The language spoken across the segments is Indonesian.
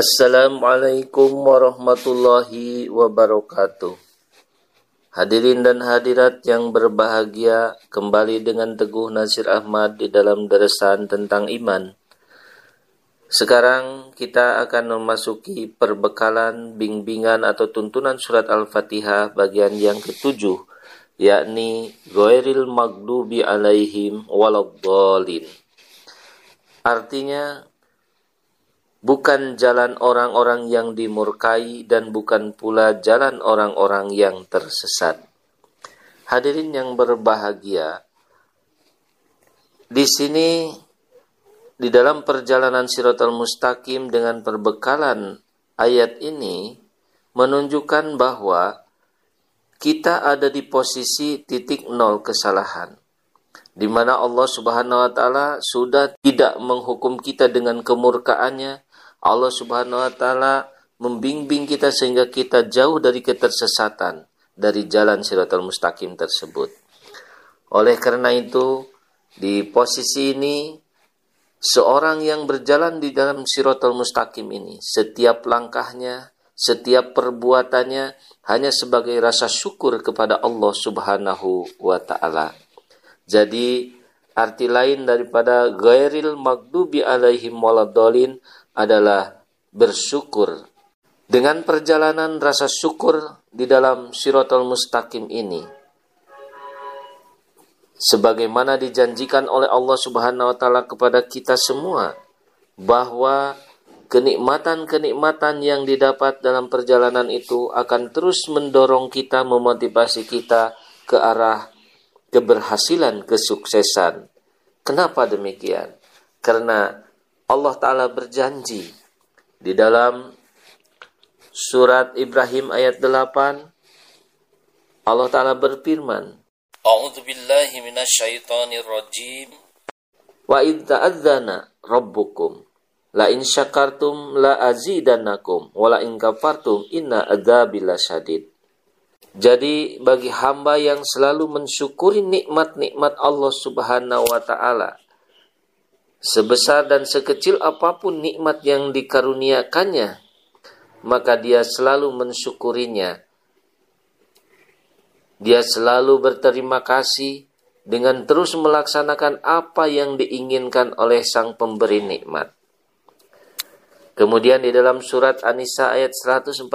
Assalamualaikum warahmatullahi wabarakatuh. Hadirin dan hadirat yang berbahagia, kembali dengan Teguh Nasir Ahmad di dalam deresan tentang iman. Sekarang kita akan memasuki perbekalan bimbingan atau tuntunan surat Al-Fatihah bagian yang ketujuh, yakni Goeril Magdubi alaihim waladhalin. Artinya, bukan jalan orang-orang yang dimurkai dan bukan pula jalan orang-orang yang tersesat. Hadirin yang berbahagia, di sini di dalam perjalanan Siratal Mustaqim dengan perbekalan ayat ini menunjukkan bahwa kita ada di posisi titik nol kesalahan di mana Allah Subhanahu wa taala sudah tidak menghukum kita dengan kemurkaannya Allah Subhanahu wa taala membimbing kita sehingga kita jauh dari ketersesatan dari jalan Siratal Mustaqim tersebut. Oleh karena itu, di posisi ini seorang yang berjalan di dalam Siratal Mustaqim ini, setiap langkahnya, setiap perbuatannya hanya sebagai rasa syukur kepada Allah Subhanahu wa taala. Jadi arti lain daripada ghairil magdubi alaihim waladhalin adalah bersyukur. Dengan perjalanan rasa syukur di dalam Siratul Mustaqim ini, sebagaimana dijanjikan oleh Allah Subhanahu wa taala kepada kita semua bahwa kenikmatan-kenikmatan yang didapat dalam perjalanan itu akan terus mendorong kita memotivasi kita ke arah keberhasilan, kesuksesan. Kenapa demikian? Karena Allah Ta'ala berjanji di dalam surat Ibrahim ayat 8 Allah Ta'ala berfirman A'udzu billahi minasyaitonir rajim. Wa id ta'adzana rabbukum la in syakartum la azidannakum wa la in kafartum inna adzabi lasyadid jadi bagi hamba yang selalu mensyukuri nikmat-nikmat Allah Subhanahu wa taala Sebesar dan sekecil apa pun nikmat yang dikaruniakannya, maka dia selalu mensyukurinya. Dia selalu berterima kasih dengan terus melaksanakan apa yang diinginkan oleh sang pemberi nikmat. Kemudian di dalam surat An-Nisa ayat 148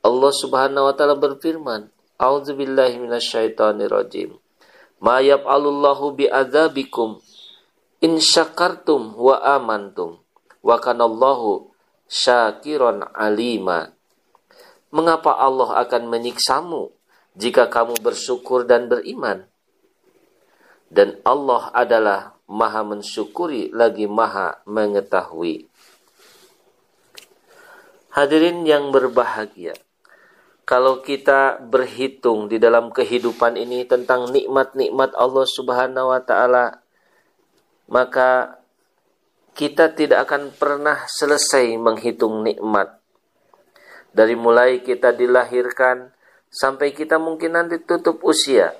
Allah Subhanahu wa taala berfirman, A'udzubillahi minasyaitonirrajim. Ma yaf'alullahu bi'adzabikum in syakartum wa amantum wa kanallahu syakiron alima. Mengapa Allah akan menyiksamu jika kamu bersyukur dan beriman? Dan Allah adalah maha mensyukuri lagi maha mengetahui. Hadirin yang berbahagia, kalau kita berhitung di dalam kehidupan ini tentang nikmat-nikmat Allah Subhanahu wa taala maka kita tidak akan pernah selesai menghitung nikmat. Dari mulai kita dilahirkan sampai kita mungkin nanti tutup usia.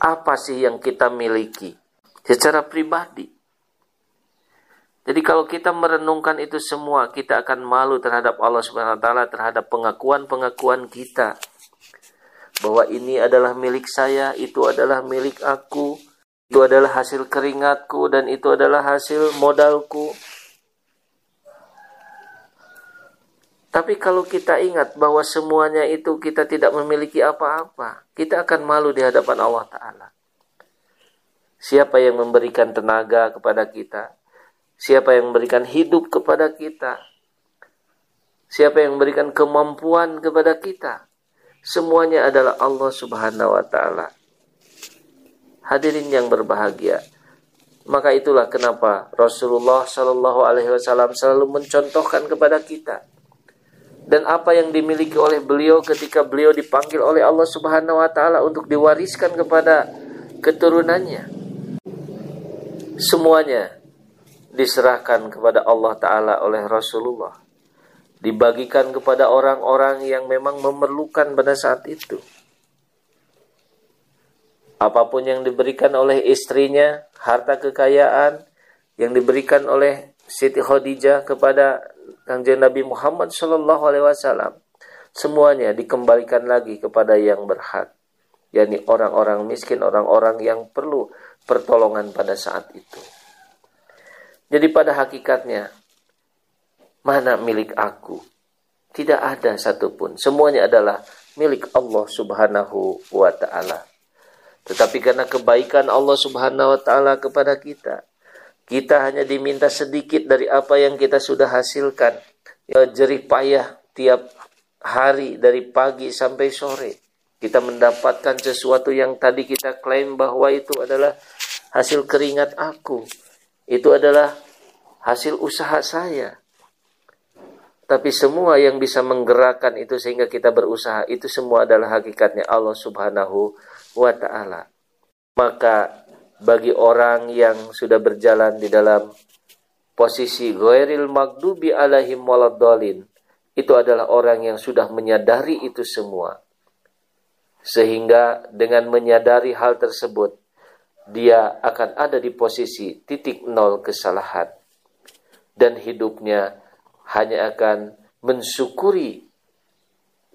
Apa sih yang kita miliki secara pribadi? Jadi kalau kita merenungkan itu semua, kita akan malu terhadap Allah Subhanahu wa taala terhadap pengakuan-pengakuan kita bahwa ini adalah milik saya, itu adalah milik aku, itu adalah hasil keringatku dan itu adalah hasil modalku. Tapi kalau kita ingat bahwa semuanya itu kita tidak memiliki apa-apa, kita akan malu di hadapan Allah Ta'ala. Siapa yang memberikan tenaga kepada kita? Siapa yang memberikan hidup kepada kita? Siapa yang memberikan kemampuan kepada kita? Semuanya adalah Allah Subhanahu wa taala. Hadirin yang berbahagia. Maka itulah kenapa Rasulullah Shallallahu Alaihi Wasallam selalu mencontohkan kepada kita dan apa yang dimiliki oleh beliau ketika beliau dipanggil oleh Allah Subhanahu Wa Taala untuk diwariskan kepada keturunannya. Semuanya diserahkan kepada Allah Taala oleh Rasulullah, dibagikan kepada orang-orang yang memang memerlukan pada saat itu apa pun yang diberikan oleh istrinya, harta kekayaan yang diberikan oleh Siti Khadijah kepada Kanjeng Nabi Muhammad Shallallahu Alaihi Wasallam semuanya dikembalikan lagi kepada yang berhak yakni orang-orang miskin orang-orang yang perlu pertolongan pada saat itu. Jadi pada hakikatnya mana milik aku? Tidak ada satupun. Semuanya adalah milik Allah Subhanahu wa taala tetapi karena kebaikan Allah Subhanahu wa taala kepada kita kita hanya diminta sedikit dari apa yang kita sudah hasilkan. Ya, jerih payah tiap hari dari pagi sampai sore. Kita mendapatkan sesuatu yang tadi kita klaim bahwa itu adalah hasil keringat aku. Itu adalah hasil usaha saya. Tapi semua yang bisa menggerakkan itu sehingga kita berusaha itu semua adalah hakikatnya Allah Subhanahu taala. Maka bagi orang yang sudah berjalan di dalam posisi ghairil magdubi alaihim waladdallin itu adalah orang yang sudah menyadari itu semua sehingga dengan menyadari hal tersebut dia akan ada di posisi titik nol kesalahan dan hidupnya hanya akan mensyukuri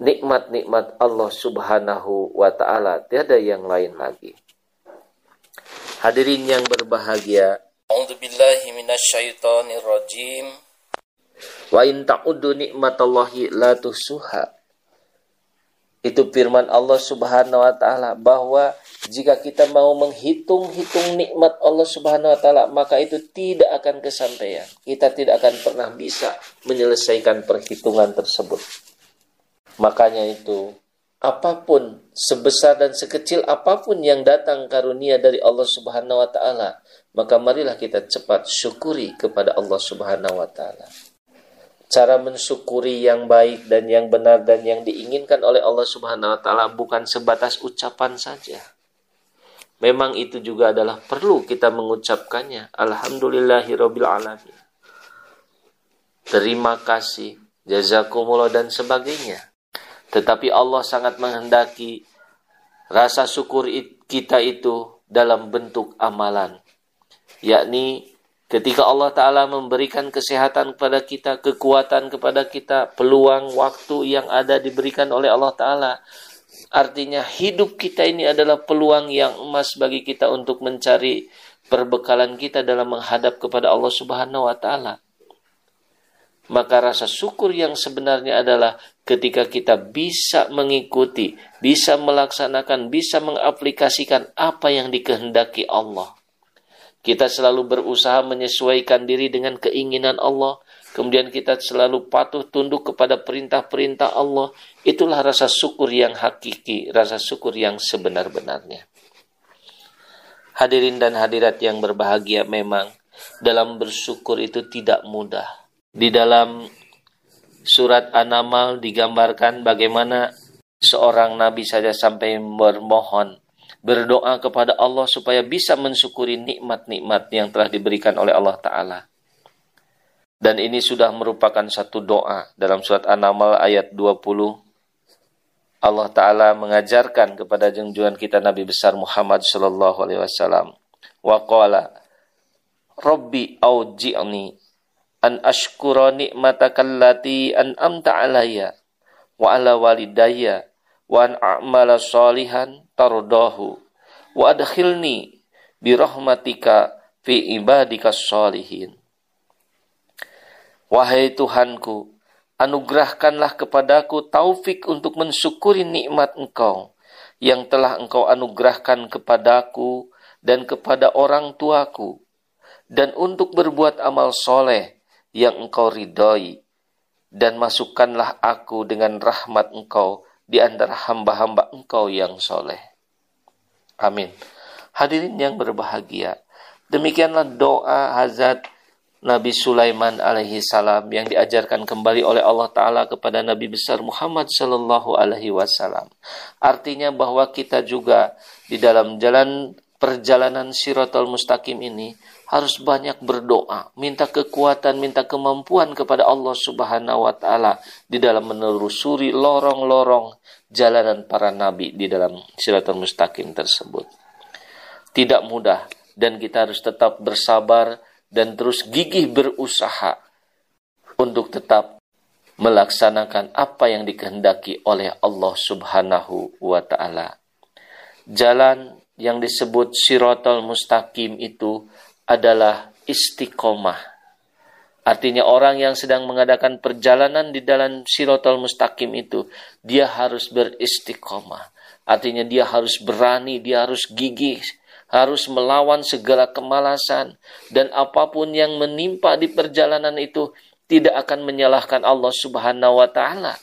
nikmat-nikmat Allah Subhanahu wa taala tiada yang lain lagi Hadirin yang berbahagia. A'udzubillahi minasyaitonirrajim. Wa in ta'uddu nikmatallahi la tusuha. Itu firman Allah Subhanahu wa taala bahwa jika kita mau menghitung-hitung nikmat Allah Subhanahu wa taala maka itu tidak akan kesampaian. Kita tidak akan pernah bisa menyelesaikan perhitungan tersebut. Makanya itu apa pun sebesar dan sekecil apa pun yang datang karunia dari Allah Subhanahu wa taala, maka marilah kita cepat syukuri kepada Allah Subhanahu wa taala. Cara mensyukuri yang baik dan yang benar dan yang diinginkan oleh Allah Subhanahu wa taala bukan sebatas ucapan saja. Memang itu juga adalah perlu kita mengucapkannya. Alhamdulillahirabbil alamin. Terima kasih, jazakumullah dan sebagainya. Tetapi Allah sangat menghendaki rasa syukur kita itu dalam bentuk amalan. Yakni ketika Allah Ta'ala memberikan kesehatan kepada kita, kekuatan kepada kita, peluang waktu yang ada diberikan oleh Allah Ta'ala. Artinya hidup kita ini adalah peluang yang emas bagi kita untuk mencari perbekalan kita dalam menghadap kepada Allah Subhanahu wa taala. Maka rasa syukur yang sebenarnya adalah ketika kita bisa mengikuti, bisa melaksanakan, bisa mengaplikasikan apa yang dikehendaki Allah. Kita selalu berusaha menyesuaikan diri dengan keinginan Allah, kemudian kita selalu patuh tunduk kepada perintah-perintah Allah. Itulah rasa syukur yang hakiki, rasa syukur yang sebenar-benarnya. Hadirin dan hadirat yang berbahagia memang dalam bersyukur itu tidak mudah di dalam surat An-Naml digambarkan bagaimana seorang nabi saja sampai bermohon berdoa kepada Allah supaya bisa mensyukuri nikmat-nikmat yang telah diberikan oleh Allah taala. Dan ini sudah merupakan satu doa dalam surat An-Naml ayat 20 Allah taala mengajarkan kepada junjungan kita Nabi besar Muhammad sallallahu alaihi wasallam wa qala Rabbi auji'ni an ashkura ni'mataka allati an'amta alayya wa ala walidayya wa an a'mala salihan tardahu wa adkhilni bi rahmatika fi ibadika salihin. Wahai Tuhanku, anugerahkanlah kepadaku taufik untuk mensyukuri nikmat Engkau yang telah Engkau anugerahkan kepadaku dan kepada orang tuaku, dan untuk berbuat amal soleh yang engkau ridhoi dan masukkanlah aku dengan rahmat engkau di antara hamba-hamba engkau yang soleh. Amin. Hadirin yang berbahagia, demikianlah doa Hazrat Nabi Sulaiman alaihi salam yang diajarkan kembali oleh Allah Ta'ala kepada Nabi besar Muhammad sallallahu alaihi wasallam. Artinya bahwa kita juga di dalam jalan perjalanan siratul mustaqim ini harus banyak berdoa, minta kekuatan, minta kemampuan kepada Allah Subhanahu wa taala di dalam menelusuri lorong-lorong jalanan para nabi di dalam Siratul Mustaqim tersebut. Tidak mudah dan kita harus tetap bersabar dan terus gigih berusaha untuk tetap melaksanakan apa yang dikehendaki oleh Allah Subhanahu wa taala. Jalan yang disebut Sirotol Mustaqim itu adalah istiqomah. Artinya orang yang sedang mengadakan perjalanan di dalam Sirotol Mustaqim itu, dia harus beristiqomah. Artinya dia harus berani, dia harus gigih, harus melawan segala kemalasan. Dan apa pun yang menimpa di perjalanan itu, tidak akan menyalahkan Allah Subhanahu wa taala.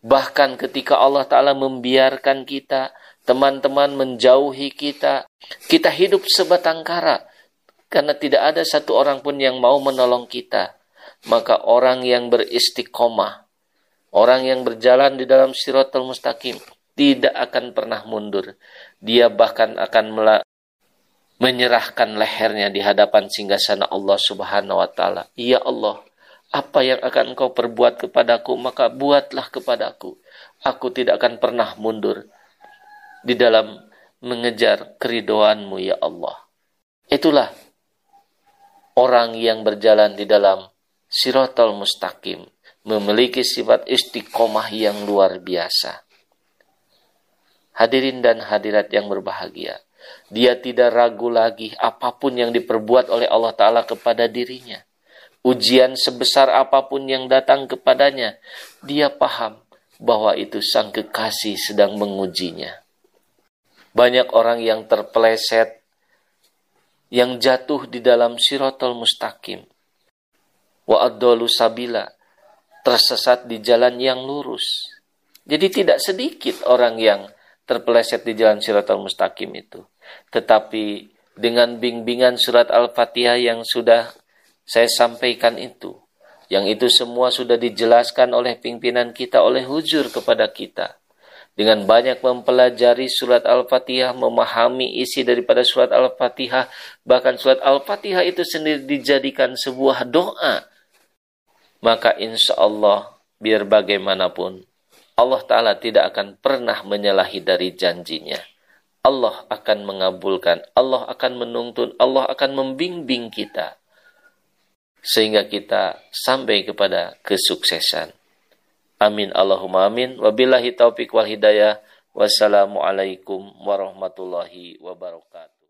Bahkan ketika Allah taala membiarkan kita, teman-teman menjauhi kita, kita hidup sebatang kara karena tidak ada satu orang pun yang mau menolong kita. Maka orang yang beristiqomah, orang yang berjalan di dalam siratul mustaqim, tidak akan pernah mundur. Dia bahkan akan menyerahkan lehernya di hadapan singgasana Allah Subhanahu wa taala. Ya Allah, apa yang akan engkau perbuat kepadaku, maka buatlah kepadaku. Aku tidak akan pernah mundur di dalam mengejar keridoanmu ya Allah. Itulah orang yang berjalan di dalam sirotol mustaqim, memiliki sifat istiqomah yang luar biasa. Hadirin dan hadirat yang berbahagia, dia tidak ragu lagi apa pun yang diperbuat oleh Allah Ta'ala kepada dirinya. Ujian sebesar apa pun yang datang kepadanya, dia paham bahwa itu sang kekasih sedang mengujinya. Banyak orang yang terpeleset, yang jatuh di dalam sirotol mustaqim. Wa sabila, tersesat di jalan yang lurus. Jadi tidak sedikit orang yang terpeleset di jalan sirotol mustaqim itu. Tetapi dengan bimbingan surat Al-Fatihah yang sudah saya sampaikan itu, yang itu semua sudah dijelaskan oleh pimpinan kita, oleh hujur kepada kita. Dengan banyak mempelajari surat Al-Fatihah, memahami isi daripada surat Al-Fatihah, bahkan surat Al-Fatihah itu sendiri dijadikan sebuah doa. Maka insya Allah, biar bagaimanapun, Allah Ta'ala tidak akan pernah menyalahi dari janjinya. Allah akan mengabulkan, Allah akan menuntun, Allah akan membimbing kita sehingga kita sampai kepada kesuksesan. Amin Allahumma amin. Wabillahi taufik wal hidayah. Wassalamualaikum warahmatullahi wabarakatuh.